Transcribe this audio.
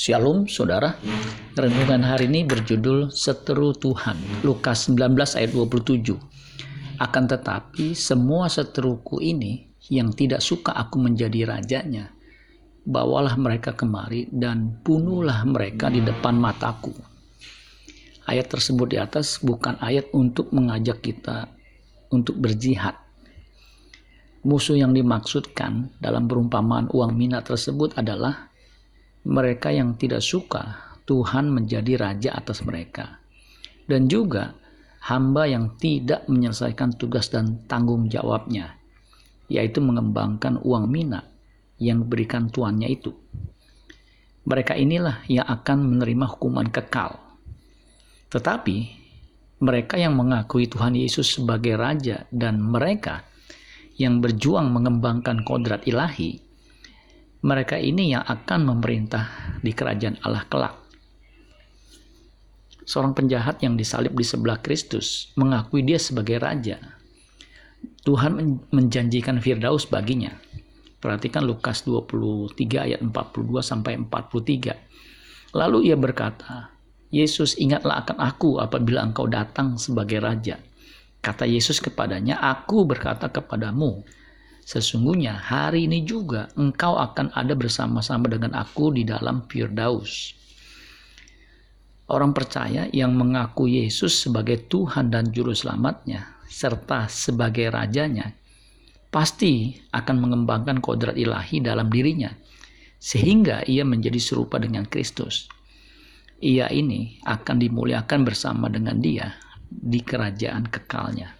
Shalom saudara. Renungan hari ini berjudul Seteru Tuhan. Lukas 19 ayat 27. Akan tetapi semua seteruku ini yang tidak suka aku menjadi rajanya, bawalah mereka kemari dan bunuhlah mereka di depan mataku. Ayat tersebut di atas bukan ayat untuk mengajak kita untuk berjihad. Musuh yang dimaksudkan dalam perumpamaan uang mina tersebut adalah mereka yang tidak suka Tuhan menjadi raja atas mereka, dan juga hamba yang tidak menyelesaikan tugas dan tanggung jawabnya, yaitu mengembangkan uang mina yang diberikan tuannya itu. Mereka inilah yang akan menerima hukuman kekal. Tetapi mereka yang mengakui Tuhan Yesus sebagai raja dan mereka yang berjuang mengembangkan kodrat ilahi mereka ini yang akan memerintah di kerajaan Allah kelak. Seorang penjahat yang disalib di sebelah Kristus mengakui dia sebagai raja. Tuhan menjanjikan Firdaus baginya. Perhatikan Lukas 23 ayat 42 sampai 43. Lalu ia berkata, Yesus ingatlah akan aku apabila engkau datang sebagai raja. Kata Yesus kepadanya, aku berkata kepadamu, Sesungguhnya hari ini juga engkau akan ada bersama-sama dengan aku di dalam Firdaus. Orang percaya yang mengaku Yesus sebagai Tuhan dan Juru Selamatnya, serta sebagai Rajanya, pasti akan mengembangkan kodrat ilahi dalam dirinya, sehingga ia menjadi serupa dengan Kristus. Ia ini akan dimuliakan bersama dengan dia di kerajaan kekalnya.